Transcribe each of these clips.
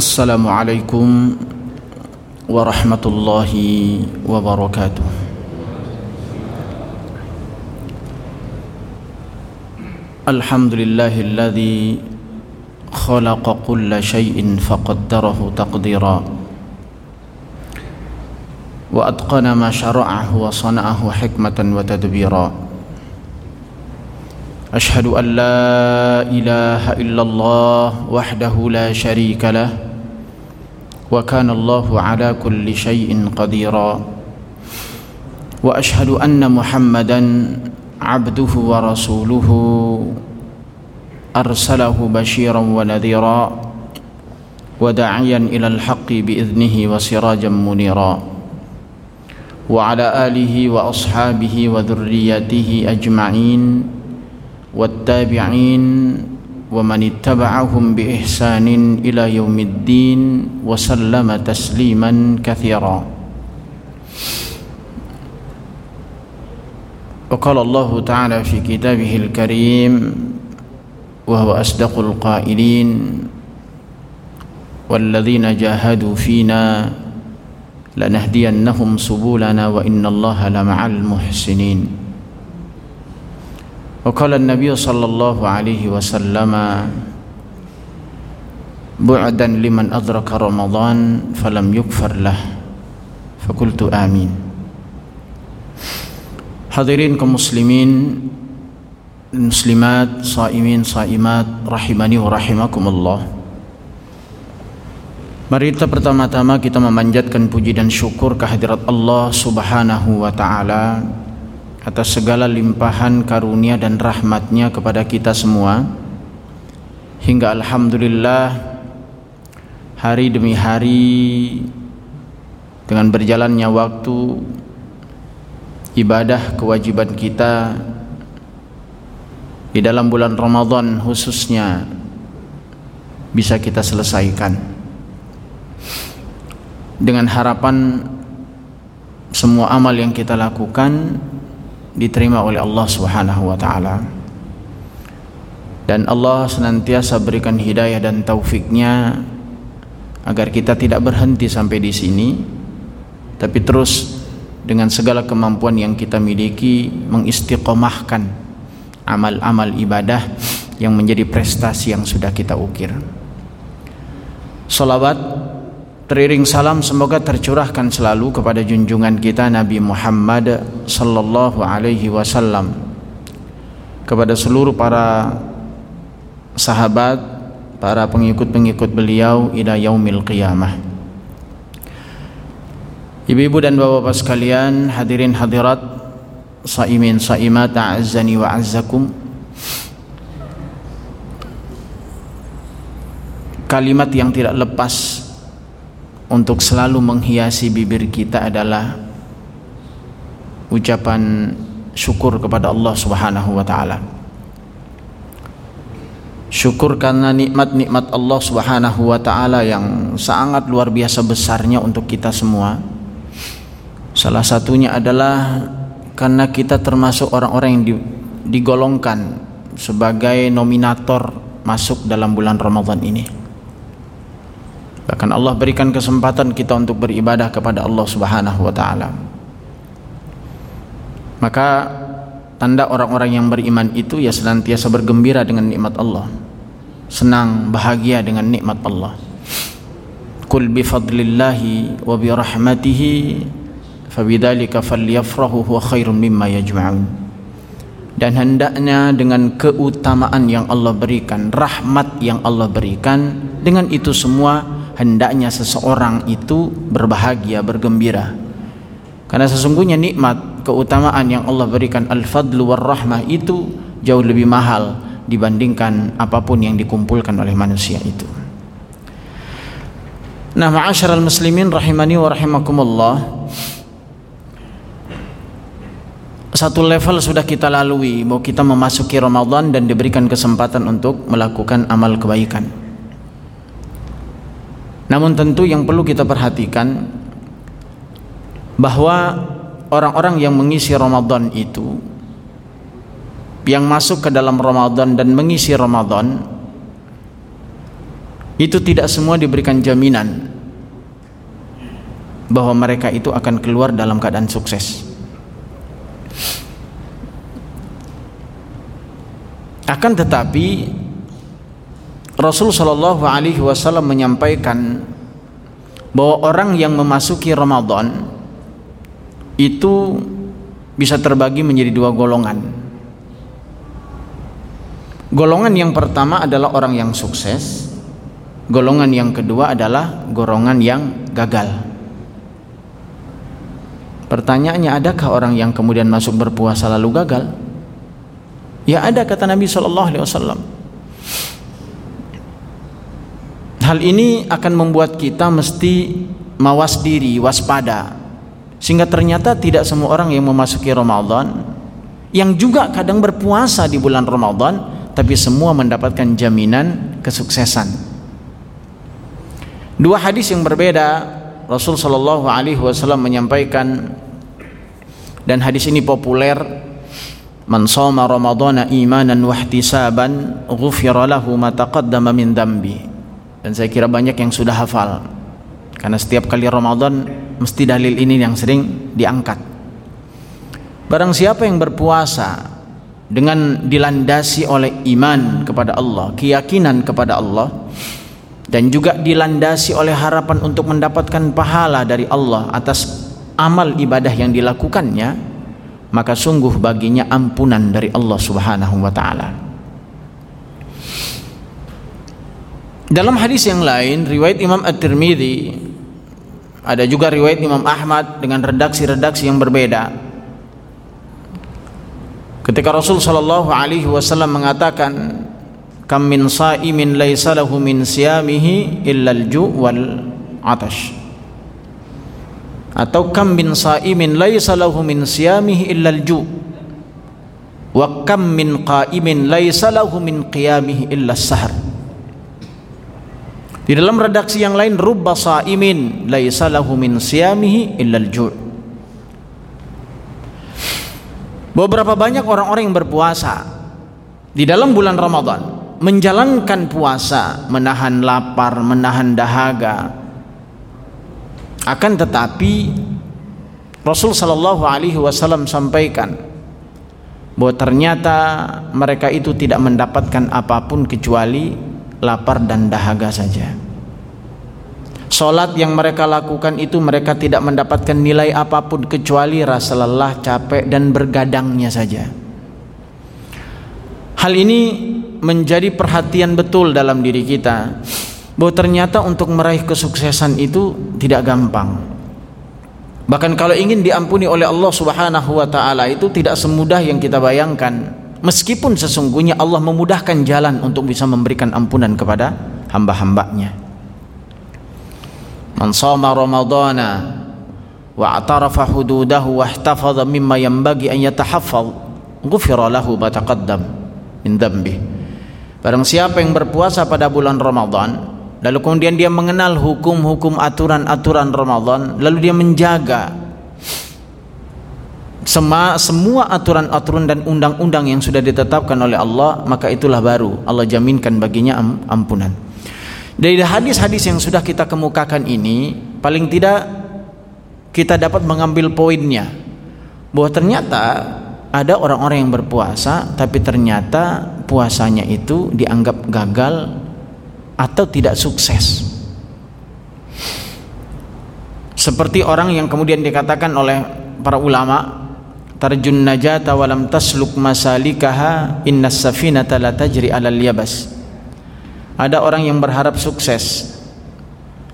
السلام عليكم ورحمة الله وبركاته. الحمد لله الذي خلق كل شيء فقدره تقديرا. وأتقن ما شرعه وصنعه حكمة وتدبيرا. أشهد أن لا إله إلا الله وحده لا شريك له. وكان الله على كل شيء قديرا. وأشهد أن محمدا عبده ورسوله. أرسله بشيرا ونذيرا وداعيا إلى الحق بإذنه وسراجا منيرا. وعلى آله وأصحابه وذريته أجمعين والتابعين ومن اتبعهم بإحسان إلى يوم الدين وسلم تسليما كثيرا. وقال الله تعالى في كتابه الكريم وهو أصدق القائلين والذين جاهدوا فينا لنهدينهم سبلنا وإن الله لمع المحسنين. وقال النبي صلى الله عليه وسلم بعدا لمن أدرك رمضان فلم يكفر له فقلت آمين Hadirin kaum muslimin dan muslimat, saimin, saimat, rahimani wa rahimakumullah. Mari kita pertama-tama kita memanjatkan puji dan syukur kehadirat Allah Subhanahu wa taala atas segala limpahan karunia dan rahmatnya kepada kita semua hingga alhamdulillah hari demi hari dengan berjalannya waktu ibadah kewajiban kita di dalam bulan Ramadan khususnya bisa kita selesaikan. Dengan harapan semua amal yang kita lakukan diterima oleh Allah Subhanahu wa taala. Dan Allah senantiasa berikan hidayah dan taufiknya agar kita tidak berhenti sampai di sini tapi terus dengan segala kemampuan yang kita miliki mengistiqomahkan amal-amal ibadah yang menjadi prestasi yang sudah kita ukir. Salawat teriring salam semoga tercurahkan selalu kepada junjungan kita Nabi Muhammad sallallahu alaihi wasallam kepada seluruh para sahabat, para pengikut-pengikut beliau ila yaumil qiyamah. Ibu-ibu dan bapak-bapak sekalian, hadirin hadirat, saimin saimat, a'azzani wa azzakum. Kalimat yang tidak lepas untuk selalu menghiasi bibir kita adalah ucapan syukur kepada Allah Subhanahu wa taala. Syukur karena nikmat-nikmat Allah Subhanahu wa taala yang sangat luar biasa besarnya untuk kita semua. Salah satunya adalah karena kita termasuk orang-orang yang digolongkan sebagai nominator masuk dalam bulan Ramadan ini. Bahkan Allah berikan kesempatan kita untuk beribadah kepada Allah Subhanahu wa taala. Maka tanda orang-orang yang beriman itu ya senantiasa bergembira dengan nikmat Allah. Senang, bahagia dengan nikmat Allah. Qul bi fadlillahi wa bi rahmatihi fabidzalika falyafrahu huwa khairum mimma yajma'un. Dan hendaknya dengan keutamaan yang Allah berikan, rahmat yang Allah berikan, dengan itu semua hendaknya seseorang itu berbahagia, bergembira. Karena sesungguhnya nikmat, keutamaan yang Allah berikan al-fadlu war rahmah itu jauh lebih mahal dibandingkan apa pun yang dikumpulkan oleh manusia itu. Nah, ma'asyiral muslimin rahimani wa rahimakumullah. Satu level sudah kita lalui bahwa kita memasuki Ramadan dan diberikan kesempatan untuk melakukan amal kebaikan. Namun tentu yang perlu kita perhatikan bahwa orang-orang yang mengisi Ramadan itu yang masuk ke dalam Ramadan dan mengisi Ramadan itu tidak semua diberikan jaminan bahwa mereka itu akan keluar dalam keadaan sukses. Akan tetapi Rasul Shallallahu Alaihi Wasallam menyampaikan bahwa orang yang memasuki Ramadan itu bisa terbagi menjadi dua golongan. Golongan yang pertama adalah orang yang sukses, Golongan yang kedua adalah golongan yang gagal. Pertanyaannya, adakah orang yang kemudian masuk berpuasa lalu gagal? Ya ada kata Nabi Shallallahu Alaihi Wasallam. Hal ini akan membuat kita mesti mawas diri, waspada, sehingga ternyata tidak semua orang yang memasuki Ramadan, yang juga kadang berpuasa di bulan Ramadan, tapi semua mendapatkan jaminan kesuksesan. Dua hadis yang berbeda Rasul Shallallahu Alaihi Wasallam menyampaikan dan hadis ini populer Man shoma imanan wa ihtisaban ghufira lahu ma taqaddama min dambi. Dan saya kira banyak yang sudah hafal. Karena setiap kali Ramadan mesti dalil ini yang sering diangkat. Barang siapa yang berpuasa dengan dilandasi oleh iman kepada Allah, keyakinan kepada Allah, dan juga dilandasi oleh harapan untuk mendapatkan pahala dari Allah atas amal ibadah yang dilakukannya maka sungguh baginya ampunan dari Allah Subhanahu wa taala. Dalam hadis yang lain riwayat Imam At-Tirmidzi ada juga riwayat Imam Ahmad dengan redaksi-redaksi yang berbeda. Ketika Rasul sallallahu alaihi wasallam mengatakan kam min sa'imin laisa lahu min siyamihi illa al-ju' wal atash. Atau kam min sa'imin laisa lahu min siyamihi illa al-ju' wa kam min qa'imin laisa lahu min qiyamihi illa as-sahar di dalam redaksi yang lain rubba sa'imin laisa lahu min siyamihi illa al-ju' Beberapa banyak orang-orang yang berpuasa di dalam bulan Ramadan menjalankan puasa, menahan lapar, menahan dahaga. Akan tetapi Rasul sallallahu alaihi wasallam sampaikan bahwa ternyata mereka itu tidak mendapatkan apa pun kecuali lapar dan dahaga saja. Salat yang mereka lakukan itu mereka tidak mendapatkan nilai apa pun kecuali rasa lelah, capek dan bergadangnya saja. Hal ini menjadi perhatian betul dalam diri kita bahwa ternyata untuk meraih kesuksesan itu tidak gampang. Bahkan kalau ingin diampuni oleh Allah Subhanahu wa taala itu tidak semudah yang kita bayangkan. Meskipun sesungguhnya Allah memudahkan jalan untuk bisa memberikan ampunan kepada hamba-hambanya. Man shoma ramadhana wa atarafa hududahu wa ihtafadha mimma yanbaghi an yatahaffaz ghufira lahu ma taqaddam min dhanbihi Barang siapa yang berpuasa pada bulan Ramadan lalu kemudian dia mengenal hukum-hukum aturan-aturan Ramadan lalu dia menjaga semua semua aturan-aturan dan undang-undang yang sudah ditetapkan oleh Allah maka itulah baru Allah jaminkan baginya ampunan. Dari hadis-hadis yang sudah kita kemukakan ini paling tidak kita dapat mengambil poinnya bahwa ternyata ada orang-orang yang berpuasa tapi ternyata puasanya itu dianggap gagal atau tidak sukses. Seperti orang yang kemudian dikatakan oleh para ulama tarjun najata walam tasluk masalikaha innas safinata la tajri alal yabas. Ada orang yang berharap sukses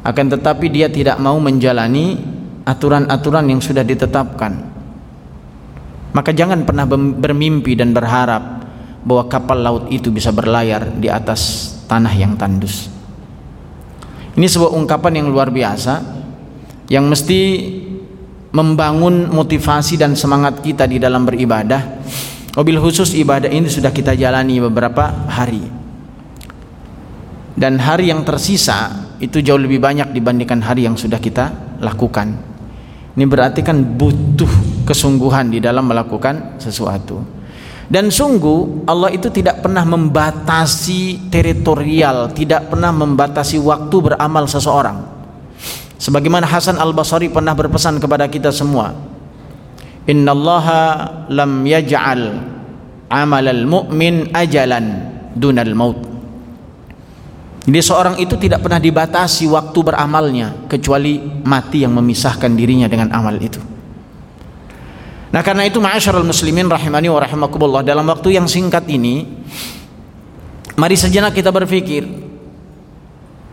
akan tetapi dia tidak mau menjalani aturan-aturan yang sudah ditetapkan maka jangan pernah bermimpi dan berharap bahwa kapal laut itu bisa berlayar di atas tanah yang tandus. Ini sebuah ungkapan yang luar biasa yang mesti membangun motivasi dan semangat kita di dalam beribadah. Mobil khusus ibadah ini sudah kita jalani beberapa hari. Dan hari yang tersisa itu jauh lebih banyak dibandingkan hari yang sudah kita lakukan. Ini berarti kan butuh kesungguhan di dalam melakukan sesuatu. Dan sungguh Allah itu tidak pernah membatasi teritorial, tidak pernah membatasi waktu beramal seseorang. Sebagaimana Hasan Al-Basri pernah berpesan kepada kita semua, "Innallaha lam yaj'al amalal mu'min ajalan dunal maut." Jadi seorang itu tidak pernah dibatasi waktu beramalnya kecuali mati yang memisahkan dirinya dengan amal itu. Nah karena itu ma'asyarul muslimin rahimani wa rahimakumullah dalam waktu yang singkat ini mari sejenak kita berpikir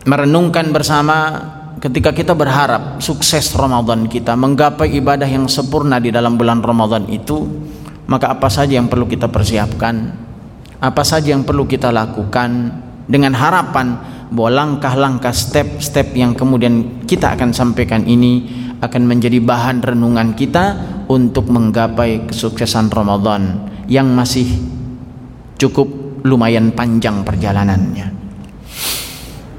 merenungkan bersama ketika kita berharap sukses Ramadan kita menggapai ibadah yang sempurna di dalam bulan Ramadan itu maka apa saja yang perlu kita persiapkan apa saja yang perlu kita lakukan dengan harapan bahwa langkah-langkah step-step yang kemudian kita akan sampaikan ini akan menjadi bahan renungan kita untuk menggapai kesuksesan Ramadan yang masih cukup lumayan panjang perjalanannya.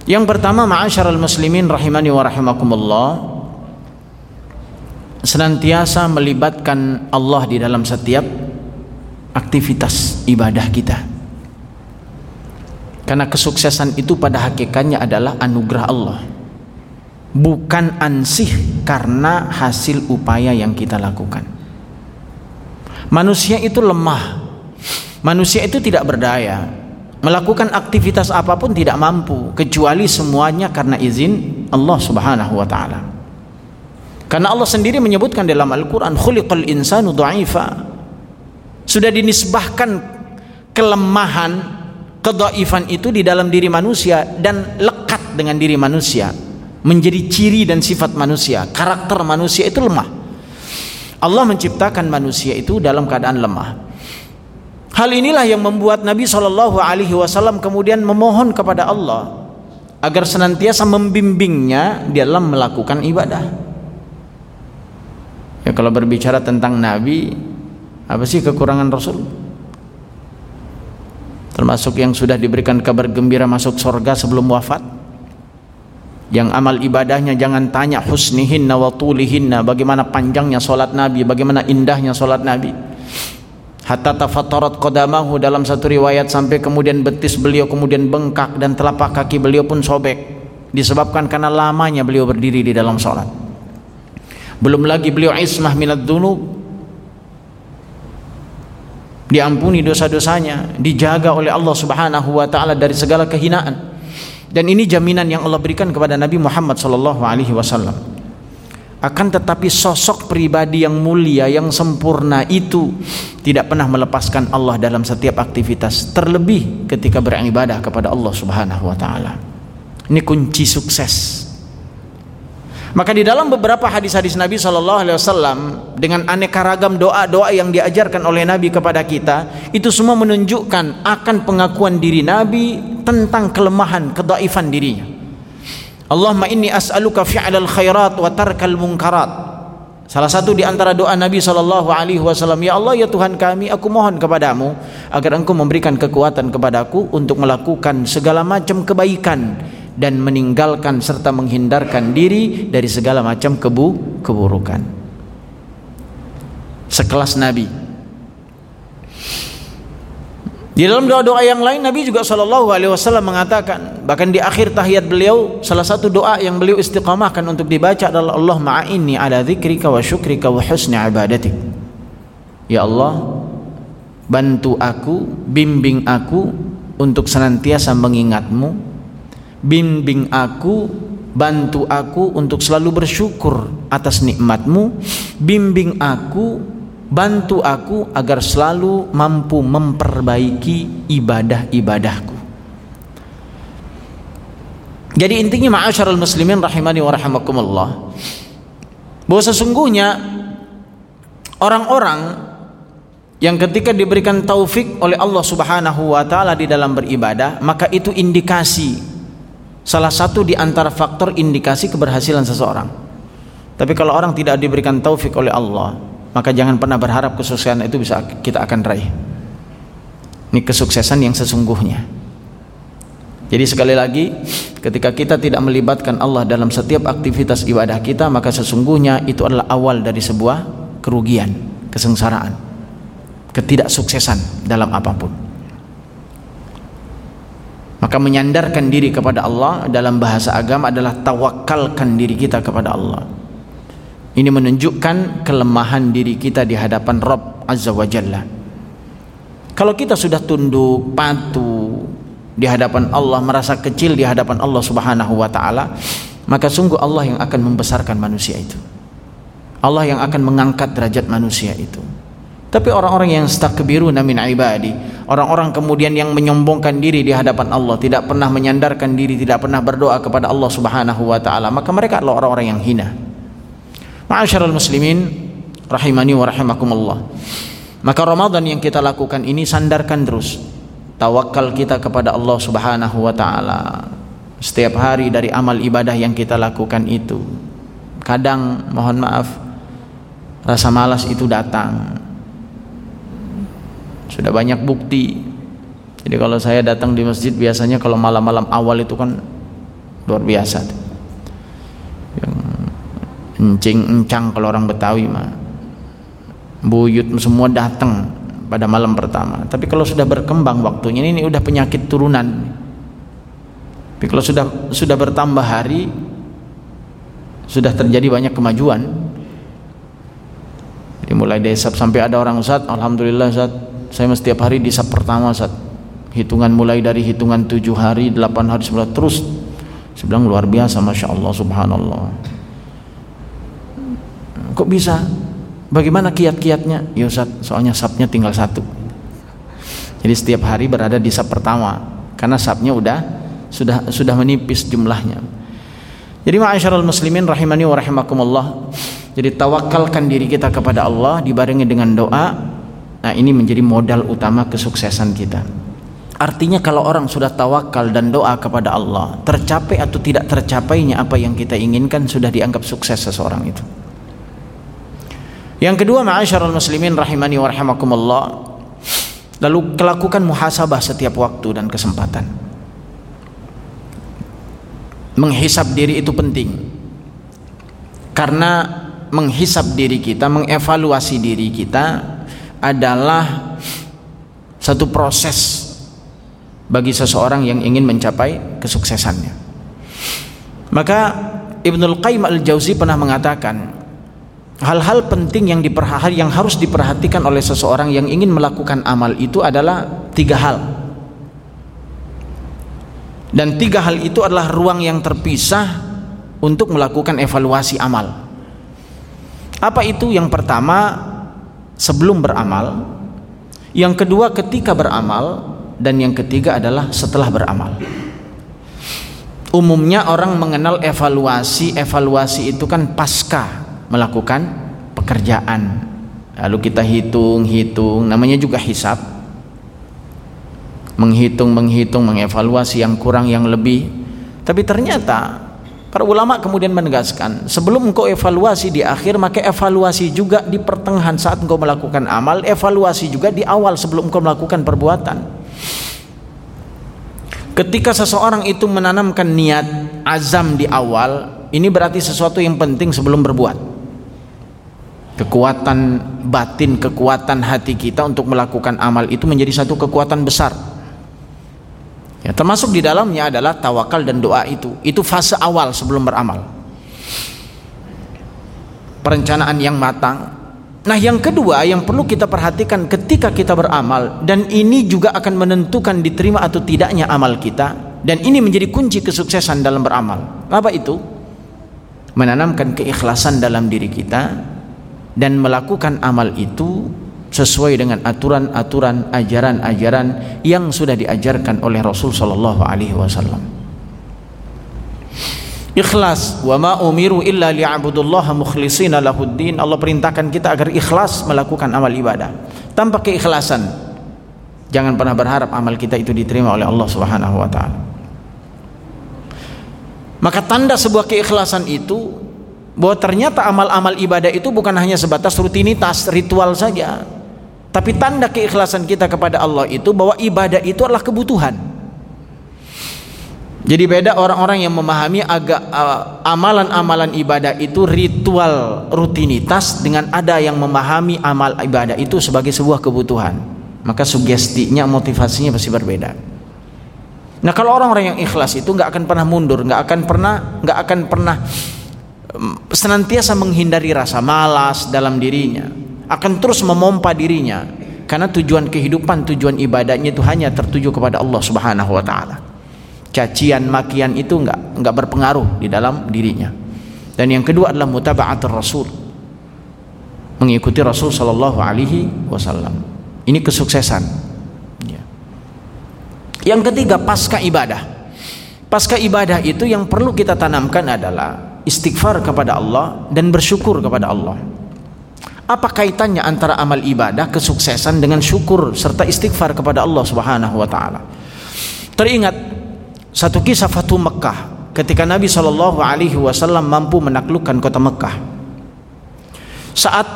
Yang pertama ma'asyiral muslimin rahimani wa rahimakumullah senantiasa melibatkan Allah di dalam setiap aktivitas ibadah kita. Karena kesuksesan itu pada hakikatnya adalah anugerah Allah bukan ansih karena hasil upaya yang kita lakukan. Manusia itu lemah. Manusia itu tidak berdaya. Melakukan aktivitas apa pun tidak mampu kecuali semuanya karena izin Allah Subhanahu wa taala. Karena Allah sendiri menyebutkan dalam Al-Qur'an khuliqal insanu dha'ifa. Sudah dinisbahkan kelemahan, kedaifan itu di dalam diri manusia dan lekat dengan diri manusia menjadi ciri dan sifat manusia karakter manusia itu lemah Allah menciptakan manusia itu dalam keadaan lemah hal inilah yang membuat Nabi Shallallahu Alaihi Wasallam kemudian memohon kepada Allah agar senantiasa membimbingnya dalam melakukan ibadah. Ya kalau berbicara tentang Nabi apa sih kekurangan Rasul? Termasuk yang sudah diberikan kabar gembira masuk surga sebelum wafat? Yang amal ibadahnya jangan tanya husnihinna wa tulihinna bagaimana panjangnya solat Nabi bagaimana indahnya solat Nabi hatta tafattarat qadamahu dalam satu riwayat sampai kemudian betis beliau kemudian bengkak dan telapak kaki beliau pun sobek. Disebabkan karena lamanya beliau berdiri di dalam solat belum lagi beliau ismah minad dunub. Diampuni dosa-dosanya dijaga oleh Allah Subhanahu wa taala dari segala kehinaan. Dan ini jaminan yang Allah berikan kepada Nabi Muhammad sallallahu alaihi wasallam. Akan tetapi sosok pribadi yang mulia, yang sempurna itu tidak pernah melepaskan Allah dalam setiap aktivitas, terlebih ketika beribadah kepada Allah Subhanahu wa taala. Ini kunci sukses maka di dalam beberapa hadis-hadis Nabi Shallallahu Alaihi Wasallam dengan aneka ragam doa-doa yang diajarkan oleh Nabi kepada kita, itu semua menunjukkan akan pengakuan diri Nabi tentang kelemahan, kedaifan dirinya. Allahumma inni as'aluka fi'lal khairat wa tarkal munkarat. Salah satu di antara doa Nabi Shallallahu Alaihi Wasallam, ya Allah ya Tuhan kami, aku mohon kepadamu agar Engkau memberikan kekuatan kepadaku untuk melakukan segala macam kebaikan dan meninggalkan serta menghindarkan diri dari segala macam kebu keburukan. Sekelas Nabi. Di dalam doa-doa yang lain Nabi juga Shallallahu Alaihi Wasallam mengatakan bahkan di akhir tahiyat beliau salah satu doa yang beliau istiqamahkan untuk dibaca adalah Allah ma'inni ala dzikrika wa syukrika wa husni ibadatik. Ya Allah bantu aku bimbing aku untuk senantiasa mengingatmu bimbing aku bantu aku untuk selalu bersyukur atas nikmatmu bimbing aku bantu aku agar selalu mampu memperbaiki ibadah-ibadahku jadi intinya ma'asyarul muslimin rahimani wa rahimakumullah bahwa sesungguhnya orang-orang yang ketika diberikan taufik oleh Allah Subhanahu wa taala di dalam beribadah maka itu indikasi salah satu di antara faktor indikasi keberhasilan seseorang. Tapi kalau orang tidak diberikan taufik oleh Allah, maka jangan pernah berharap kesuksesan itu bisa kita akan raih. Ini kesuksesan yang sesungguhnya. Jadi sekali lagi, ketika kita tidak melibatkan Allah dalam setiap aktivitas ibadah kita, maka sesungguhnya itu adalah awal dari sebuah kerugian, kesengsaraan. ketidaksuksesan dalam apa pun. Maka menyandarkan diri kepada Allah dalam bahasa agama adalah tawakalkan diri kita kepada Allah. Ini menunjukkan kelemahan diri kita di hadapan Rabb Azza wa Jalla. Kalau kita sudah tunduk, patuh di hadapan Allah, merasa kecil di hadapan Allah Subhanahu wa taala, maka sungguh Allah yang akan membesarkan manusia itu. Allah yang akan mengangkat derajat manusia itu. Tapi orang-orang yang stakbiruna min ibadi, orang-orang kemudian yang menyombongkan diri di hadapan Allah, tidak pernah menyandarkan diri, tidak pernah berdoa kepada Allah Subhanahu wa taala, maka mereka adalah orang-orang yang hina. Ma'asyiral muslimin rahimani wa rahimakumullah. Maka Ramadan yang kita lakukan ini sandarkan terus tawakal kita kepada Allah Subhanahu wa taala. Setiap hari dari amal ibadah yang kita lakukan itu. Kadang mohon maaf rasa malas itu datang sudah banyak bukti jadi kalau saya datang di masjid biasanya kalau malam-malam awal itu kan luar biasa yang encing encang kalau orang Betawi mah. Buyut semua datang pada malam pertama. Tapi kalau sudah berkembang waktunya ini, ini udah penyakit turunan. Tapi kalau sudah sudah bertambah hari sudah terjadi banyak kemajuan. Dimulai desap sampai ada orang Ustaz Alhamdulillah Ustaz. Saya setiap hari di sab pertama saat hitungan mulai dari hitungan tujuh hari delapan hari sebelah terus. Bilang luar biasa masya Allah subhanallah kok bisa bagaimana kiat-kiatnya ya soalnya sabnya tinggal satu jadi setiap hari berada di sab pertama karena sabnya udah sudah sudah menipis jumlahnya jadi ma'asyarul muslimin rahimani wa rahimakumullah jadi tawakalkan diri kita kepada Allah dibarengi dengan doa Nah, ini menjadi modal utama kesuksesan kita. Artinya kalau orang sudah tawakal dan doa kepada Allah, tercapai atau tidak tercapainya apa yang kita inginkan sudah dianggap sukses seseorang itu. Yang kedua, ma'asyiral muslimin rahimani wa rahimakumullah, lalu lakukan muhasabah setiap waktu dan kesempatan. Menghisap diri itu penting. Karena menghisap diri kita, mengevaluasi diri kita adalah satu proses bagi seseorang yang ingin mencapai kesuksesannya. Maka Ibnul Qayyim Al-Jauzi pernah mengatakan hal-hal penting yang diperhal yang harus diperhatikan oleh seseorang yang ingin melakukan amal itu adalah tiga hal. Dan tiga hal itu adalah ruang yang terpisah untuk melakukan evaluasi amal. Apa itu? Yang pertama sebelum beramal, yang kedua ketika beramal, dan yang ketiga adalah setelah beramal. Umumnya orang mengenal evaluasi, evaluasi itu kan pasca melakukan pekerjaan. Lalu kita hitung, hitung, namanya juga hisap. Menghitung, menghitung, mengevaluasi yang kurang, yang lebih. Tapi ternyata Para ulama kemudian menegaskan, sebelum engkau evaluasi di akhir, maka evaluasi juga di pertengahan saat engkau melakukan amal, evaluasi juga di awal sebelum engkau melakukan perbuatan. Ketika seseorang itu menanamkan niat azam di awal, ini berarti sesuatu yang penting sebelum berbuat. Kekuatan batin, kekuatan hati kita untuk melakukan amal itu menjadi satu kekuatan besar Ya, termasuk di dalamnya adalah tawakal dan doa itu. Itu fase awal sebelum beramal. Perencanaan yang matang. Nah, yang kedua yang perlu kita perhatikan ketika kita beramal dan ini juga akan menentukan diterima atau tidaknya amal kita dan ini menjadi kunci kesuksesan dalam beramal. Apa itu? Menanamkan keikhlasan dalam diri kita dan melakukan amal itu sesuai dengan aturan-aturan ajaran-ajaran yang sudah diajarkan oleh Rasul sallallahu alaihi wasallam. Ikhlas wa ma umiru illa liya'budullaha mukhlishina lahuddin. Allah perintahkan kita agar ikhlas melakukan amal ibadah. Tanpa keikhlasan jangan pernah berharap amal kita itu diterima oleh Allah Subhanahu wa taala. Maka tanda sebuah keikhlasan itu bahwa ternyata amal-amal ibadah itu bukan hanya sebatas rutinitas ritual saja tapi tanda keikhlasan kita kepada Allah itu bahwa ibadah itu adalah kebutuhan. Jadi beda orang-orang yang memahami agak uh, amalan-amalan ibadah itu ritual rutinitas dengan ada yang memahami amal ibadah itu sebagai sebuah kebutuhan. Maka sugestinya, motivasinya pasti berbeda. Nah kalau orang-orang yang ikhlas itu nggak akan pernah mundur, nggak akan pernah, nggak akan pernah senantiasa menghindari rasa malas dalam dirinya, akan terus memompa dirinya karena tujuan kehidupan, tujuan ibadahnya itu hanya tertuju kepada Allah Subhanahu wa taala. Cacian makian itu enggak enggak berpengaruh di dalam dirinya. Dan yang kedua adalah mutaba'atul rasul mengikuti Rasul sallallahu alaihi wasallam. Ini kesuksesan. Ya. yang ketiga pasca ibadah. Pasca ibadah itu yang perlu kita tanamkan adalah istighfar kepada Allah dan bersyukur kepada Allah apa kaitannya antara amal ibadah kesuksesan dengan syukur serta istighfar kepada Allah Subhanahu wa taala teringat satu kisah Fatu Mekah ketika Nabi Shallallahu Alaihi Wasallam mampu menaklukkan kota Mekah. Saat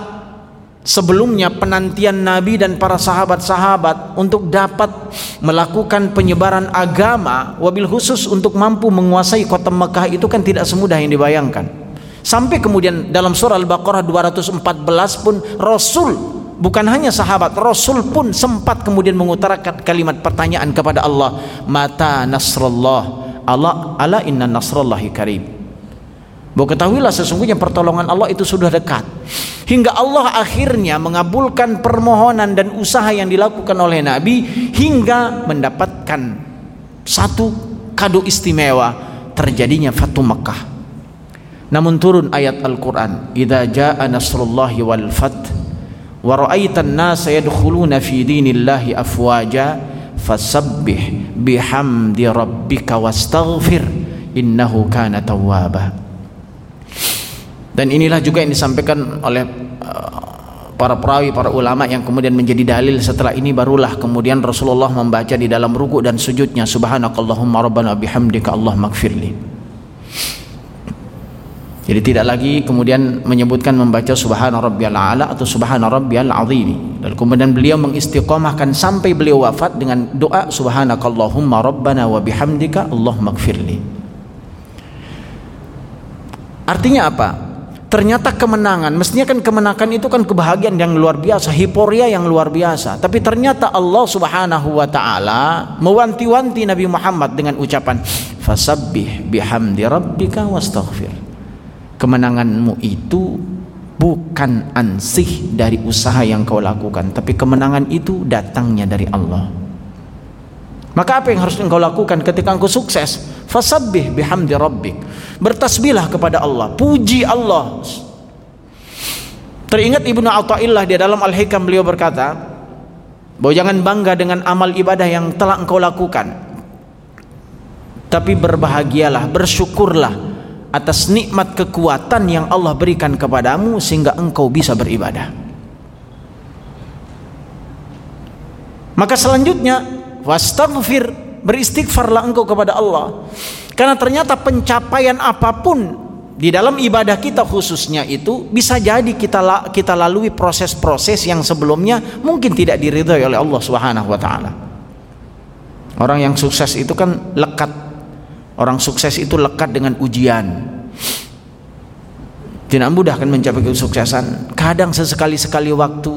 sebelumnya penantian Nabi dan para sahabat-sahabat untuk dapat melakukan penyebaran agama, wabil khusus untuk mampu menguasai kota Mekah itu kan tidak semudah yang dibayangkan. Sampai kemudian dalam surah Al-Baqarah 214 pun Rasul bukan hanya sahabat Rasul pun sempat kemudian mengutarakan kalimat pertanyaan kepada Allah mata nasrullah Allah ala inna nasrullahi karib bahwa ketahuilah sesungguhnya pertolongan Allah itu sudah dekat. Hingga Allah akhirnya mengabulkan permohonan dan usaha yang dilakukan oleh Nabi hingga mendapatkan satu kado istimewa terjadinya Fatu Makkah. Namun turun ayat Al-Quran idza jaa nasrullahi wal fath wa ra'aitan nasa yadkhuluna fi dinillahi afwaja fasabbih bihamdi rabbika wastaghfir innahu kana tawwaba dan inilah juga yang disampaikan oleh uh, para perawi, para ulama yang kemudian menjadi dalil setelah ini barulah kemudian Rasulullah membaca di dalam ruku dan sujudnya subhanakallahumma rabbana bihamdika Allah magfirli jadi tidak lagi kemudian menyebutkan membaca subhana rabbiyal a'la atau subhana rabbiyal azim. Dan kemudian beliau mengistiqomahkan sampai beliau wafat dengan doa subhanakallahumma rabbana wa bihamdika Allahumma gfirli. Artinya apa? Ternyata kemenangan, mestinya kan kemenangan itu kan kebahagiaan yang luar biasa, hiporia yang luar biasa. Tapi ternyata Allah Subhanahu wa taala mewanti-wanti Nabi Muhammad dengan ucapan fasabbih bihamdi rabbika wastaghfir kemenanganmu itu bukan ansih dari usaha yang kau lakukan tapi kemenangan itu datangnya dari Allah maka apa yang harus engkau lakukan ketika engkau sukses? Fasabbih bihamdi rabbik. Bertasbihlah kepada Allah. Puji Allah. Teringat Ibnu Athaillah di dalam Al-Hikam beliau berkata bahwa jangan bangga dengan amal ibadah yang telah engkau lakukan. Tapi berbahagialah bersyukurlah atas nikmat kekuatan yang Allah berikan kepadamu sehingga engkau bisa beribadah. Maka selanjutnya wastaghfir beristighfarlah engkau kepada Allah. Karena ternyata pencapaian apa pun di dalam ibadah kita khususnya itu bisa jadi kita kita lalui proses-proses yang sebelumnya mungkin tidak diridhai oleh Allah Subhanahu wa taala. Orang yang sukses itu kan lekat Orang sukses itu lekat dengan ujian. Tidak mudah kan mencapai kesuksesan. Kadang sesekali-sekali waktu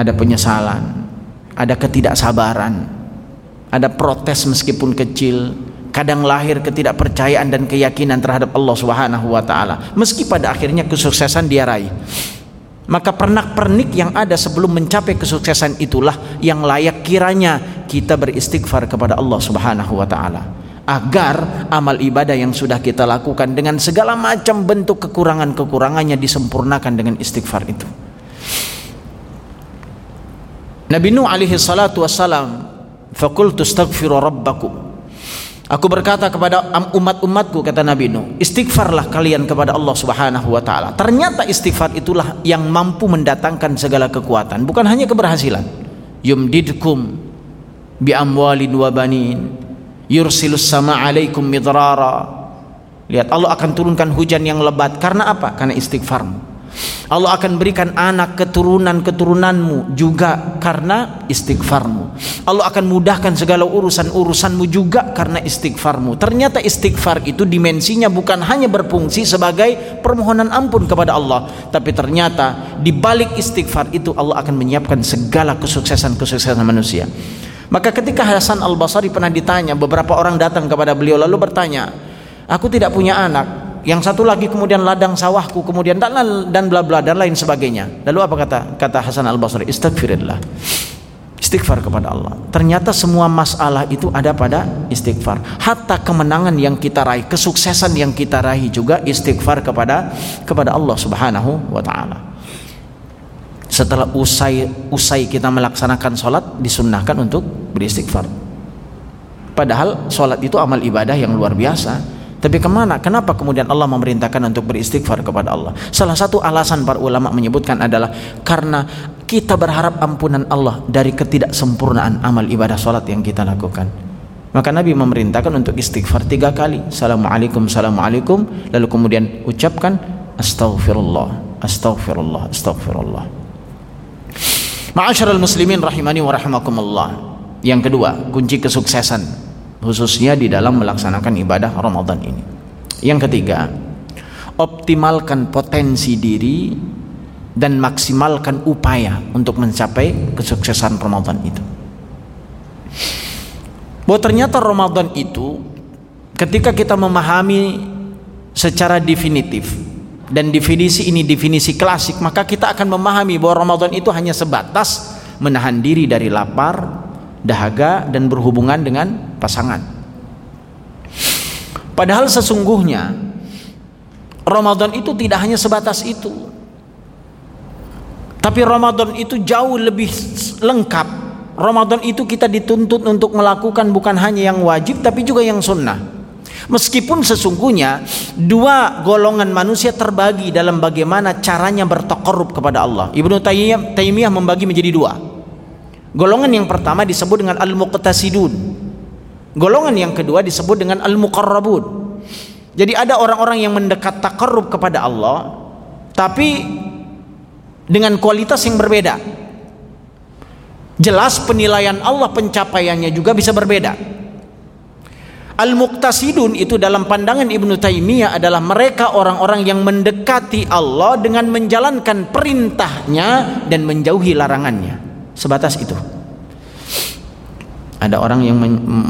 ada penyesalan, ada ketidaksabaran, ada protes meskipun kecil, kadang lahir ketidakpercayaan dan keyakinan terhadap Allah Subhanahu wa taala. Meski pada akhirnya kesuksesan dia raih maka pernak-pernik yang ada sebelum mencapai kesuksesan itulah yang layak kiranya kita beristighfar kepada Allah Subhanahu wa taala agar amal ibadah yang sudah kita lakukan dengan segala macam bentuk kekurangan-kekurangannya disempurnakan dengan istighfar itu. Nabi Nuh alaihi salatu wassalam faqultu astaghfiru rabbakum Aku berkata kepada umat-umatku kata Nabi Nuh, istighfarlah kalian kepada Allah Subhanahu wa taala. Ternyata istighfar itulah yang mampu mendatangkan segala kekuatan, bukan hanya keberhasilan. Yumdidkum bi amwalin wa banin, yursilus sama alaikum midrara. Lihat Allah akan turunkan hujan yang lebat karena apa? Karena istighfarmu. Allah akan berikan anak keturunan-keturunanmu juga karena istighfarmu. Allah akan mudahkan segala urusan-urusanmu juga karena istighfarmu. Ternyata istighfar itu dimensinya bukan hanya berfungsi sebagai permohonan ampun kepada Allah, tapi ternyata di balik istighfar itu Allah akan menyiapkan segala kesuksesan-kesuksesan manusia. Maka ketika Hasan Al-Basri pernah ditanya, beberapa orang datang kepada beliau lalu bertanya, "Aku tidak punya anak, yang satu lagi kemudian ladang sawahku kemudian dan dan bla bla dan lain sebagainya. Lalu apa kata kata Hasan Al Basri istighfirillah. Istighfar kepada Allah. Ternyata semua masalah itu ada pada istighfar. Hatta kemenangan yang kita raih kesuksesan yang kita raih juga istighfar kepada kepada Allah Subhanahu wa taala. Setelah usai usai kita melaksanakan sholat disunnahkan untuk beristighfar. Padahal sholat itu amal ibadah yang luar biasa tapi ke mana? Kenapa kemudian Allah memerintahkan untuk beristighfar kepada Allah? Salah satu alasan para ulama menyebutkan adalah karena kita berharap ampunan Allah dari ketidaksempurnaan amal ibadah sholat yang kita lakukan. Maka Nabi memerintahkan untuk istighfar tiga kali. Assalamualaikum, Assalamualaikum. Lalu kemudian ucapkan Astaghfirullah, Astaghfirullah, Astaghfirullah. Ma'asyiral muslimin rahimani wa rahimakumullah. Yang kedua, kunci kesuksesan khususnya di dalam melaksanakan ibadah Ramadan ini. Yang ketiga, optimalkan potensi diri dan maksimalkan upaya untuk mencapai kesuksesan Ramadan itu. Bahwa ternyata Ramadan itu ketika kita memahami secara definitif dan definisi ini definisi klasik maka kita akan memahami bahwa Ramadan itu hanya sebatas menahan diri dari lapar, dahaga dan berhubungan dengan pasangan. Padahal sesungguhnya Ramadan itu tidak hanya sebatas itu. Tapi Ramadan itu jauh lebih lengkap. Ramadan itu kita dituntut untuk melakukan bukan hanya yang wajib tapi juga yang sunnah. Meskipun sesungguhnya dua golongan manusia terbagi dalam bagaimana caranya bertakarrub kepada Allah. Ibnu Taimiyah membagi menjadi dua. Golongan yang pertama disebut dengan al-muqtasidun. Golongan yang kedua disebut dengan al-muqarrabun. Jadi ada orang-orang yang mendekat takarrub kepada Allah tapi dengan kualitas yang berbeda. Jelas penilaian Allah pencapaiannya juga bisa berbeda. Al-Muqtasidun itu dalam pandangan Ibnu Taimiyah adalah mereka orang-orang yang mendekati Allah dengan menjalankan perintahnya dan menjauhi larangannya sebatas itu. Ada orang yang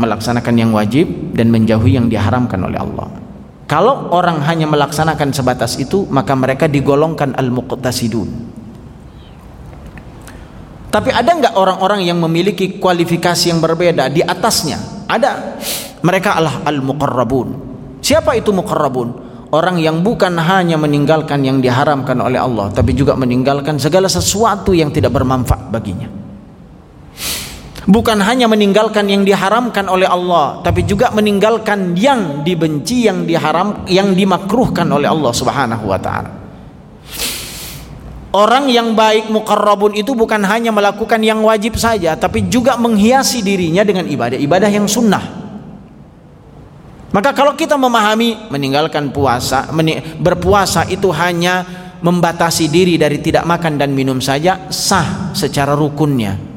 melaksanakan yang wajib dan menjauhi yang diharamkan oleh Allah. Kalau orang hanya melaksanakan sebatas itu maka mereka digolongkan al-muqtasidun. Tapi ada nggak orang-orang yang memiliki kualifikasi yang berbeda di atasnya? Ada. Mereka adalah al-muqarrabun. Siapa itu muqarrabun? Orang yang bukan hanya meninggalkan yang diharamkan oleh Allah tapi juga meninggalkan segala sesuatu yang tidak bermanfaat baginya bukan hanya meninggalkan yang diharamkan oleh Allah tapi juga meninggalkan yang dibenci yang diharam yang dimakruhkan oleh Allah Subhanahu wa taala Orang yang baik mukarrabun itu bukan hanya melakukan yang wajib saja tapi juga menghiasi dirinya dengan ibadah-ibadah yang sunnah. Maka kalau kita memahami meninggalkan puasa, berpuasa itu hanya membatasi diri dari tidak makan dan minum saja sah secara rukunnya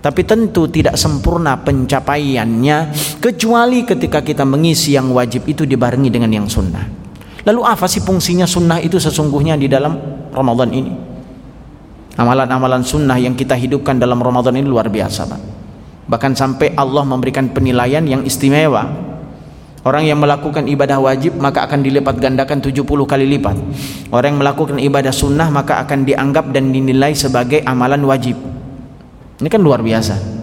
tapi tentu tidak sempurna pencapaiannya kecuali ketika kita mengisi yang wajib itu dibarengi dengan yang sunnah lalu apa sih fungsinya sunnah itu sesungguhnya di dalam Ramadan ini amalan-amalan sunnah yang kita hidupkan dalam Ramadan ini luar biasa Pak. bahkan sampai Allah memberikan penilaian yang istimewa Orang yang melakukan ibadah wajib maka akan dilipat gandakan 70 kali lipat. Orang yang melakukan ibadah sunnah maka akan dianggap dan dinilai sebagai amalan wajib. Ini kan luar biasa.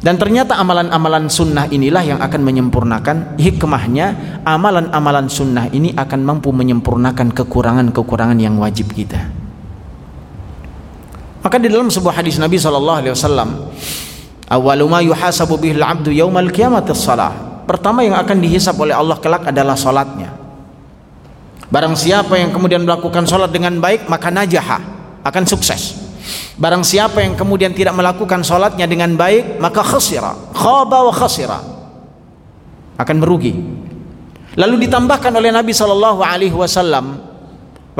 Dan ternyata amalan-amalan sunnah inilah yang akan menyempurnakan hikmahnya amalan-amalan sunnah ini akan mampu menyempurnakan kekurangan-kekurangan yang wajib kita. Maka di dalam sebuah hadis Nabi sallallahu alaihi wasallam, "Awwalu ma yuhasabu bihi al-'abdu yaumal shalah Pertama yang akan dihisap oleh Allah kelak adalah salatnya. Barang siapa yang kemudian melakukan salat dengan baik maka najaha, akan sukses. Barang siapa yang kemudian tidak melakukan sholatnya dengan baik maka khasira, khaba wa khasira. Akan merugi. Lalu ditambahkan oleh Nabi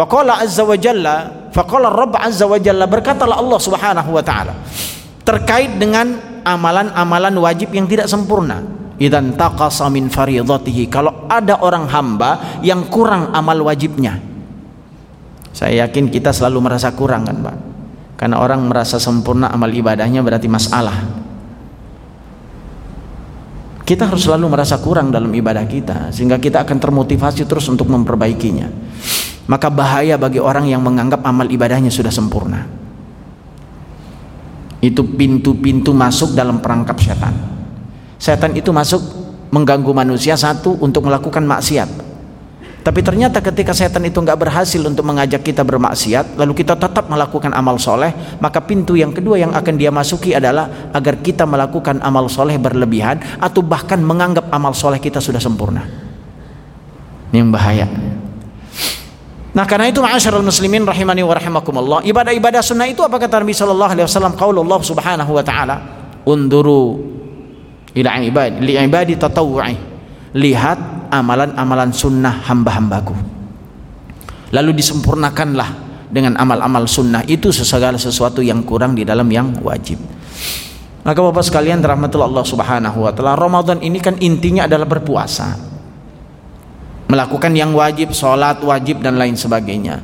qala azza wa jalla Rabb azza wa jalla berkatalah Allah Subhanahu wa taala terkait dengan amalan-amalan wajib yang tidak sempurna. Idan taqasa min faridatihi kalau ada orang hamba yang kurang amal wajibnya. Saya yakin kita selalu merasa kurang kan, Pak? Karena orang merasa sempurna amal ibadahnya berarti masalah. Kita harus selalu merasa kurang dalam ibadah kita sehingga kita akan termotivasi terus untuk memperbaikinya. Maka bahaya bagi orang yang menganggap amal ibadahnya sudah sempurna. Itu pintu-pintu masuk dalam perangkap setan. Setan itu masuk mengganggu manusia satu untuk melakukan maksiat. Tapi ternyata ketika setan itu nggak berhasil untuk mengajak kita bermaksiat, lalu kita tetap melakukan amal soleh, maka pintu yang kedua yang akan dia masuki adalah agar kita melakukan amal soleh berlebihan atau bahkan menganggap amal soleh kita sudah sempurna. Ini yang bahaya. Nah karena itu ma'asyiral muslimin rahimani wa rahimakumullah, ibadah-ibadah sunnah itu apa kata Nabi sallallahu alaihi wasallam qaulullah subhanahu wa ta'ala, unduru ila ibad li ibadi tatawwu'i lihat amalan-amalan sunnah hamba-hambaku. Lalu disempurnakanlah dengan amal-amal sunnah. Itu segala sesuatu yang kurang di dalam yang wajib. Maka Bapak sekalian rahmatullah Allah Subhanahu wa taala Ramadan ini kan intinya adalah berpuasa. Melakukan yang wajib sholat wajib dan lain sebagainya.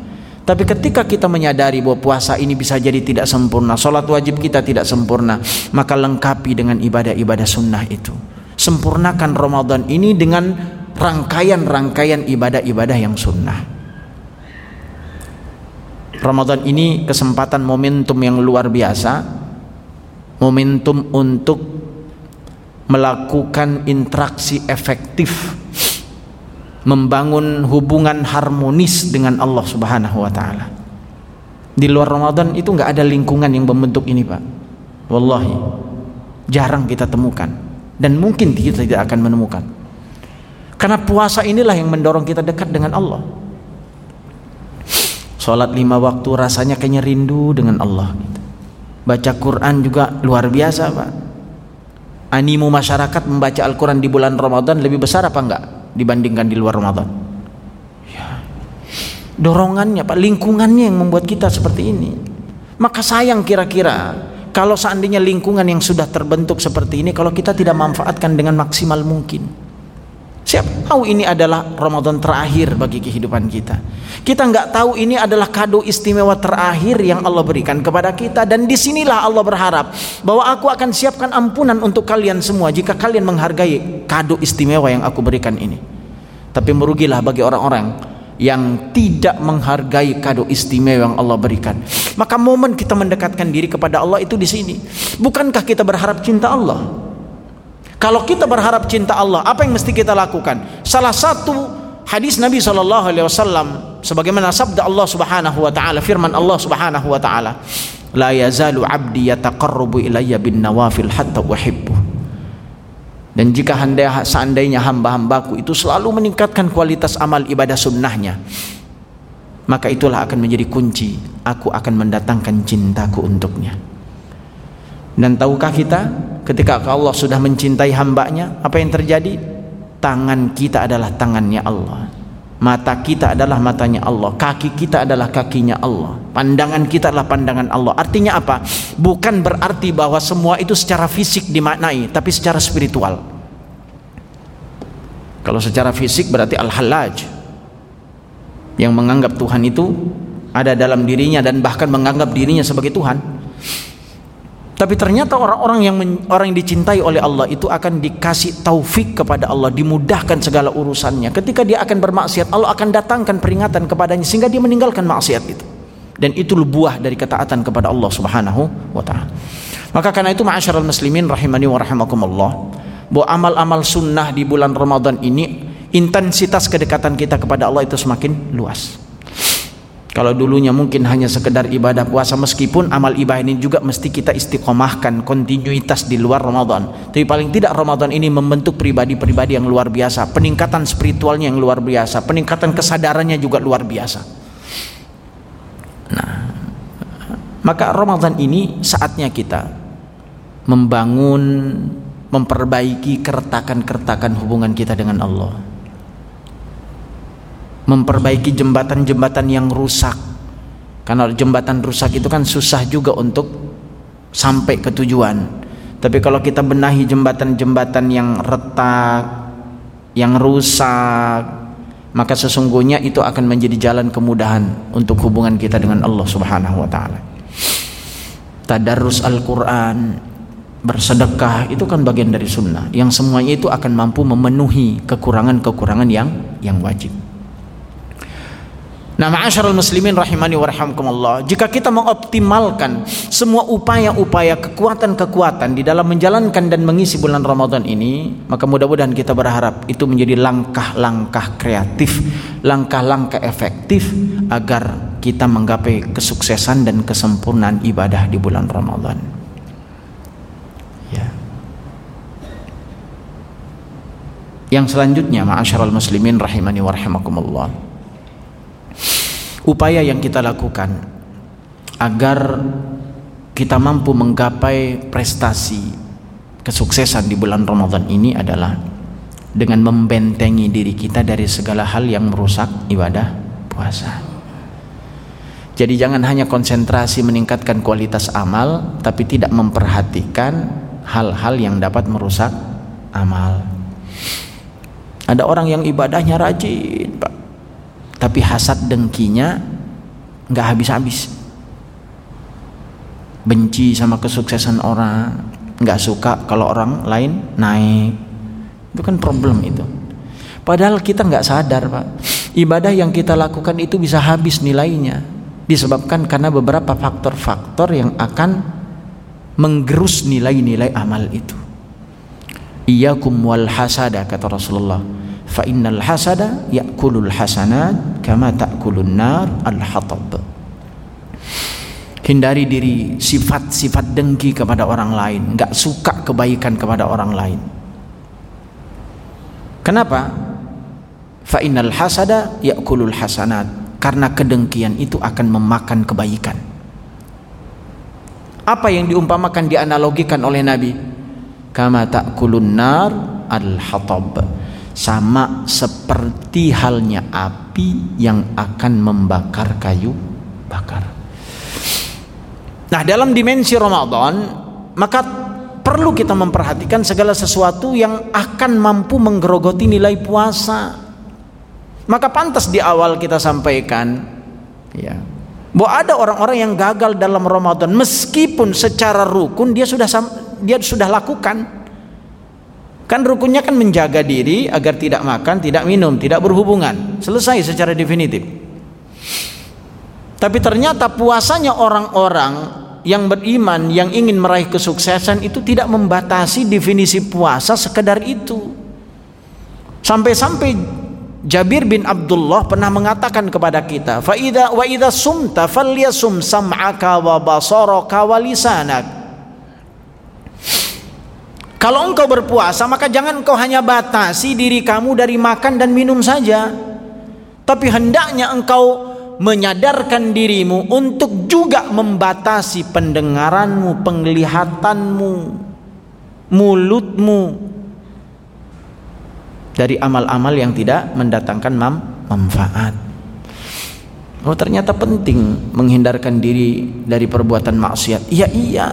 Tapi ketika kita menyadari bahwa puasa ini bisa jadi tidak sempurna, sholat wajib kita tidak sempurna, maka lengkapi dengan ibadah-ibadah sunnah itu. Sempurnakan Ramadan ini dengan rangkaian-rangkaian ibadah-ibadah yang sunnah Ramadan ini kesempatan momentum yang luar biasa momentum untuk melakukan interaksi efektif membangun hubungan harmonis dengan Allah Subhanahu wa taala. Di luar Ramadan itu nggak ada lingkungan yang membentuk ini, Pak. Wallahi. Jarang kita temukan dan mungkin kita tidak akan menemukan karena puasa inilah yang mendorong kita dekat dengan Allah. Sholat lima waktu rasanya kayaknya rindu dengan Allah. Baca Quran juga luar biasa Pak. Animo masyarakat membaca Al-Quran di bulan Ramadan lebih besar apa enggak dibandingkan di luar Ramadan? Ya. Dorongannya Pak, lingkungannya yang membuat kita seperti ini. Maka sayang kira-kira kalau seandainya lingkungan yang sudah terbentuk seperti ini kalau kita tidak manfaatkan dengan maksimal mungkin siap tahu ini adalah Ramadan terakhir bagi kehidupan kita kita nggak tahu ini adalah kado istimewa terakhir yang Allah berikan kepada kita dan di sinilah Allah berharap bahwa aku akan siapkan ampunan untuk kalian semua jika kalian menghargai kado istimewa yang aku berikan ini tapi merugilah bagi orang-orang yang tidak menghargai kado istimewa yang Allah berikan. Maka momen kita mendekatkan diri kepada Allah itu di sini. Bukankah kita berharap cinta Allah? Kalau kita berharap cinta Allah, apa yang mesti kita lakukan? Salah satu hadis Nabi sallallahu alaihi wasallam sebagaimana sabda Allah Subhanahu wa taala, firman Allah Subhanahu wa taala, "La yazalu 'abdi yataqarrabu ilayya bin nawafil hatta uhibbu." Dan jika seandainya hamba-hambaku itu selalu meningkatkan kualitas amal ibadah sunnahnya, maka itulah akan menjadi kunci. Aku akan mendatangkan cintaku untuknya. Dan tahukah kita ketika Allah sudah mencintai hambanya, apa yang terjadi? Tangan kita adalah tangannya Allah. Mata kita adalah matanya Allah, kaki kita adalah kakinya Allah, pandangan kita adalah pandangan Allah. Artinya apa? Bukan berarti bahwa semua itu secara fisik dimaknai, tapi secara spiritual. Kalau secara fisik berarti al-halaj yang menganggap Tuhan itu ada dalam dirinya dan bahkan menganggap dirinya sebagai Tuhan. Tapi ternyata orang-orang yang orang yang dicintai oleh Allah itu akan dikasih taufik kepada Allah, dimudahkan segala urusannya. Ketika dia akan bermaksiat, Allah akan datangkan peringatan kepadanya sehingga dia meninggalkan maksiat itu. Dan itu buah dari ketaatan kepada Allah Subhanahu wa taala. Maka karena itu ma'asyiral muslimin rahimani wa rahimakumullah, bahwa amal-amal sunnah di bulan Ramadan ini intensitas kedekatan kita kepada Allah itu semakin luas. Kalau dulunya mungkin hanya sekedar ibadah puasa meskipun amal ibadah ini juga mesti kita istiqomahkan kontinuitas di luar Ramadan. Tapi paling tidak Ramadan ini membentuk pribadi-pribadi yang luar biasa, peningkatan spiritualnya yang luar biasa, peningkatan kesadarannya juga luar biasa. Nah, maka Ramadan ini saatnya kita membangun, memperbaiki keretakan-keretakan hubungan kita dengan Allah memperbaiki jembatan-jembatan yang rusak Karena jembatan rusak itu kan susah juga untuk sampai ke tujuan. Tapi kalau kita benahi jembatan-jembatan yang retak, yang rusak, maka sesungguhnya itu akan menjadi jalan kemudahan untuk hubungan kita dengan Allah Subhanahu wa taala. Tadarus Al-Qur'an, bersedekah itu kan bagian dari sunnah yang semuanya itu akan mampu memenuhi kekurangan-kekurangan yang yang wajib. Nah, ma'asyiral muslimin rahimani wa rahimakumullah, jika kita mengoptimalkan semua upaya-upaya kekuatan-kekuatan di dalam menjalankan dan mengisi bulan Ramadan ini, maka mudah-mudahan kita berharap itu menjadi langkah-langkah kreatif, langkah-langkah efektif agar kita menggapai kesuksesan dan kesempurnaan ibadah di bulan Ramadan. Ya. Yang selanjutnya, ma'asyiral muslimin rahimani wa rahimakumullah upaya yang kita lakukan agar kita mampu menggapai prestasi kesuksesan di bulan Ramadan ini adalah dengan membentengi diri kita dari segala hal yang merusak ibadah puasa. Jadi jangan hanya konsentrasi meningkatkan kualitas amal tapi tidak memperhatikan hal-hal yang dapat merusak amal. Ada orang yang ibadahnya rajin, Pak tapi hasad dengkinya nggak habis-habis. Benci sama kesuksesan orang nggak suka kalau orang lain naik. Itu kan problem itu. Padahal kita nggak sadar pak. Ibadah yang kita lakukan itu bisa habis nilainya. Disebabkan karena beberapa faktor-faktor yang akan menggerus nilai-nilai amal itu. Iyakum wal hasada kata Rasulullah fa innal hasada ya'kulul hasanat kama ta'kulun nar al hatab hindari diri sifat-sifat dengki kepada orang lain. Enggak suka kebaikan kepada orang lain. Kenapa? fa innal hasada ya'kulul hasanat karena kedengkian itu akan memakan kebaikan. Apa yang diumpamakan dianalogikan oleh Nabi? kama ta'kulun nar al hatab sama seperti halnya api yang akan membakar kayu bakar. Nah, dalam dimensi Ramadan, maka perlu kita memperhatikan segala sesuatu yang akan mampu menggerogoti nilai puasa. Maka pantas di awal kita sampaikan ya, bahwa ada orang-orang yang gagal dalam Ramadan meskipun secara rukun dia sudah dia sudah lakukan Kan rukunnya kan menjaga diri agar tidak makan, tidak minum, tidak berhubungan. Selesai secara definitif. Tapi ternyata puasanya orang-orang yang beriman, yang ingin meraih kesuksesan itu tidak membatasi definisi puasa sekedar itu. Sampai-sampai Jabir bin Abdullah pernah mengatakan kepada kita, "Fa wa idza sumta falyasum sam'aka wa basaraka wa lisanak." Kalau engkau berpuasa maka jangan engkau hanya batasi diri kamu dari makan dan minum saja. Tapi hendaknya engkau menyadarkan dirimu untuk juga membatasi pendengaranmu, penglihatanmu, mulutmu dari amal-amal yang tidak mendatangkan manfaat. Oh ternyata penting menghindarkan diri dari perbuatan maksiat. Iya iya,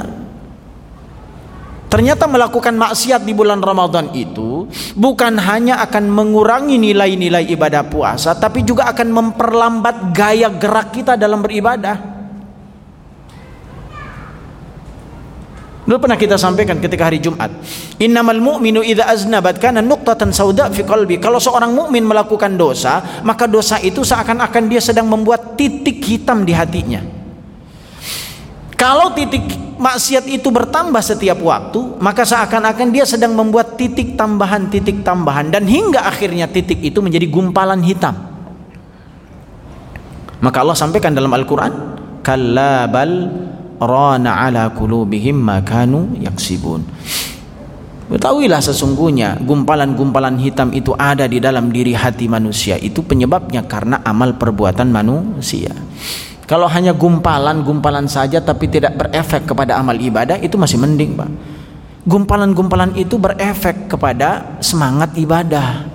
Ternyata melakukan maksiat di bulan Ramadan itu bukan hanya akan mengurangi nilai-nilai ibadah puasa, tapi juga akan memperlambat gaya gerak kita dalam beribadah. Dulu pernah kita sampaikan ketika hari Jumat. Innamal mu'minu idza aznabat kana nuqtatan sauda fi qalbi. Kalau seorang mukmin melakukan dosa, maka dosa itu seakan-akan dia sedang membuat titik hitam di hatinya. Kalau titik maksiat itu bertambah setiap waktu, maka seakan-akan dia sedang membuat titik tambahan, titik tambahan dan hingga akhirnya titik itu menjadi gumpalan hitam. Maka Allah sampaikan dalam Al-Qur'an, "Kallabal rana ala qulubihim ma kanu yaksibun." Ketahuilah sesungguhnya gumpalan-gumpalan hitam itu ada di dalam diri hati manusia. Itu penyebabnya karena amal perbuatan manusia. Kalau hanya gumpalan-gumpalan saja tapi tidak berefek kepada amal ibadah itu masih mending, Pak. Gumpalan-gumpalan itu berefek kepada semangat ibadah.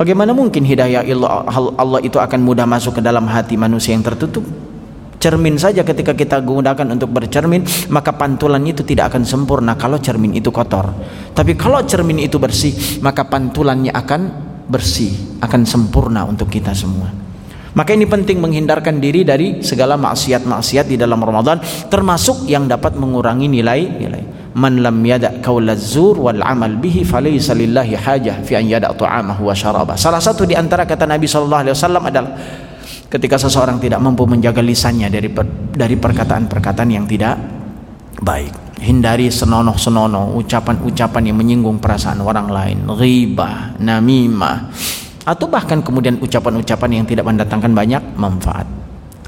Bagaimana mungkin hidayah Allah itu akan mudah masuk ke dalam hati manusia yang tertutup? Cermin saja ketika kita gunakan untuk bercermin, maka pantulan itu tidak akan sempurna kalau cermin itu kotor. Tapi kalau cermin itu bersih, maka pantulannya akan bersih, akan sempurna untuk kita semua. Maka ini penting menghindarkan diri dari segala maksiat-maksiat di dalam Ramadan, termasuk yang dapat mengurangi nilai-nilai. Man lam yada' qaulaz zur wal amal bihi falaysa lillahi hajah fi an yada' ta'amahu wa syaraba. Salah satu di antara kata Nabi sallallahu alaihi wasallam adalah ketika seseorang tidak mampu menjaga lisannya dari per, dari perkataan-perkataan yang tidak baik hindari senonoh-senonoh ucapan-ucapan yang menyinggung perasaan orang lain riba namimah atau bahkan kemudian ucapan-ucapan yang tidak mendatangkan banyak manfaat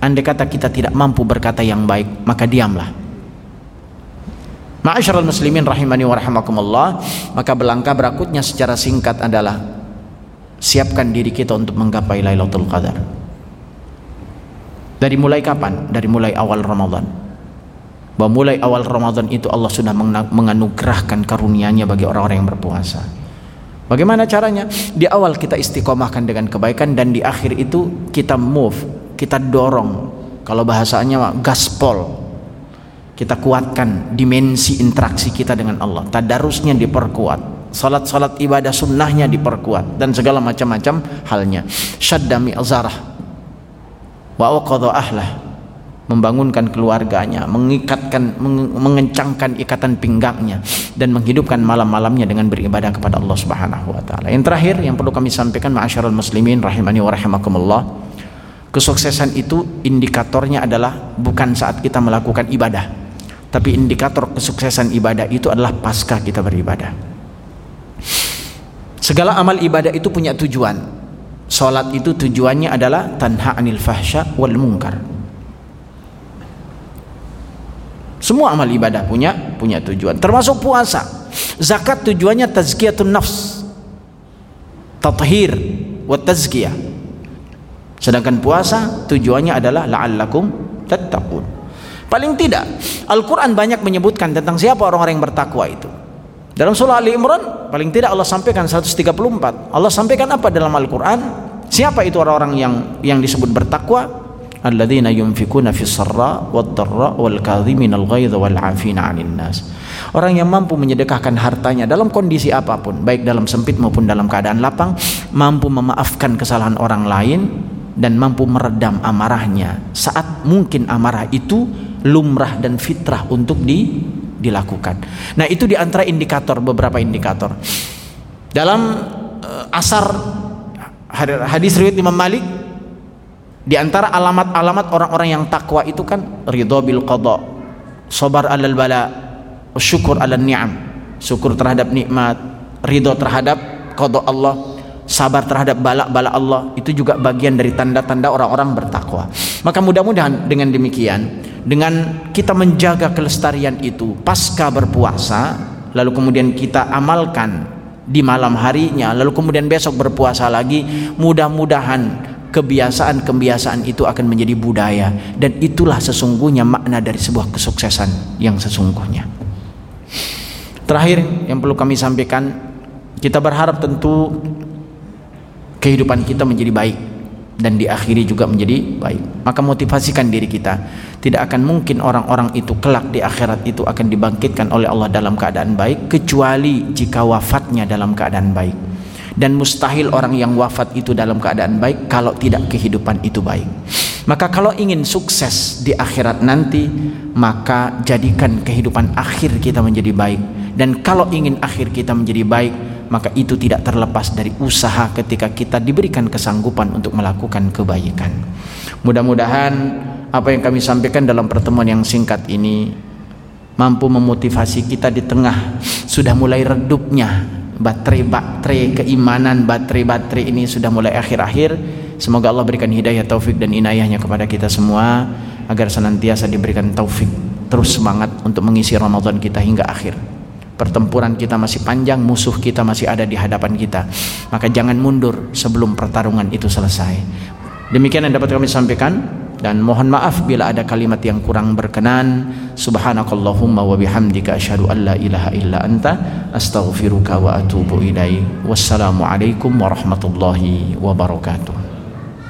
andai kata kita tidak mampu berkata yang baik maka diamlah Ma'asyiral muslimin rahimani wa rahimakumullah maka belangkah berakutnya secara singkat adalah siapkan diri kita untuk menggapai Lailatul Qadar dari mulai kapan? Dari mulai awal Ramadan. Bahwa mulai awal Ramadan itu Allah sudah menganugerahkan karunia-Nya bagi orang-orang yang berpuasa. Bagaimana caranya? Di awal kita istiqomahkan dengan kebaikan dan di akhir itu kita move, kita dorong. Kalau bahasanya gaspol. Kita kuatkan dimensi interaksi kita dengan Allah. Tadarusnya diperkuat. Salat-salat ibadah sunnahnya diperkuat dan segala macam-macam halnya. Syaddami azarah wa ahlah membangunkan keluarganya, mengikatkan mengencangkan ikatan pinggangnya dan menghidupkan malam-malamnya dengan beribadah kepada Allah Subhanahu wa taala. Yang terakhir yang perlu kami sampaikan ma'asyiral muslimin rahimani wa. Kesuksesan itu indikatornya adalah bukan saat kita melakukan ibadah, tapi indikator kesuksesan ibadah itu adalah pasca kita beribadah. Segala amal ibadah itu punya tujuan. Salat itu tujuannya adalah tanha anil fahsya wal munkar. Semua amal ibadah punya punya tujuan, termasuk puasa. Zakat tujuannya tazkiyatun nafs. Tathhir wa tazkiyah. Sedangkan puasa tujuannya adalah la'allakum tattaqun. Paling tidak Al-Qur'an banyak menyebutkan tentang siapa orang-orang yang bertakwa itu. Dalam surah Ali Imran paling tidak Allah sampaikan 134. Allah sampaikan apa dalam Al-Qur'an? Siapa itu orang-orang yang yang disebut bertakwa? Wal 'anil nas. Orang yang mampu menyedekahkan hartanya dalam kondisi apa pun, baik dalam sempit maupun dalam keadaan lapang, mampu memaafkan kesalahan orang lain dan mampu meredam amarahnya saat mungkin amarah itu lumrah dan fitrah untuk di dilakukan. Nah, itu di antara indikator beberapa indikator. Dalam uh, asar hadis riwayat Imam Malik di antara alamat-alamat orang-orang yang takwa itu kan ridho bil qada, sabar alal bala, syukur alal ni'am, syukur terhadap nikmat, ridho terhadap qada Allah, sabar terhadap bala-bala Allah itu juga bagian dari tanda-tanda orang-orang bertakwa. Maka mudah-mudahan dengan demikian dengan kita menjaga kelestarian itu pasca berpuasa lalu kemudian kita amalkan di malam harinya lalu kemudian besok berpuasa lagi mudah-mudahan kebiasaan-kebiasaan itu akan menjadi budaya dan itulah sesungguhnya makna dari sebuah kesuksesan yang sesungguhnya terakhir yang perlu kami sampaikan kita berharap tentu kehidupan kita menjadi baik dan diakhiri juga menjadi baik. Maka motivasikan diri kita. Tidak akan mungkin orang-orang itu kelak di akhirat itu akan dibangkitkan oleh Allah dalam keadaan baik kecuali jika wafatnya dalam keadaan baik. Dan mustahil orang yang wafat itu dalam keadaan baik kalau tidak kehidupan itu baik. Maka kalau ingin sukses di akhirat nanti, maka jadikan kehidupan akhir kita menjadi baik. Dan kalau ingin akhir kita menjadi baik, maka itu tidak terlepas dari usaha ketika kita diberikan kesanggupan untuk melakukan kebaikan. Mudah-mudahan apa yang kami sampaikan dalam pertemuan yang singkat ini mampu memotivasi kita di tengah sudah mulai redupnya baterai-baterai keimanan baterai-baterai ini sudah mulai akhir-akhir semoga Allah berikan hidayah taufik dan inayahnya kepada kita semua agar senantiasa diberikan taufik terus semangat untuk mengisi Ramadan kita hingga akhir pertempuran kita masih panjang, musuh kita masih ada di hadapan kita. Maka jangan mundur sebelum pertarungan itu selesai. Demikian yang dapat kami sampaikan dan mohon maaf bila ada kalimat yang kurang berkenan. Subhanakallahumma wa bihamdika asyhadu an la ilaha illa anta astaghfiruka wa atubu ilaik. Wassalamualaikum warahmatullahi wabarakatuh.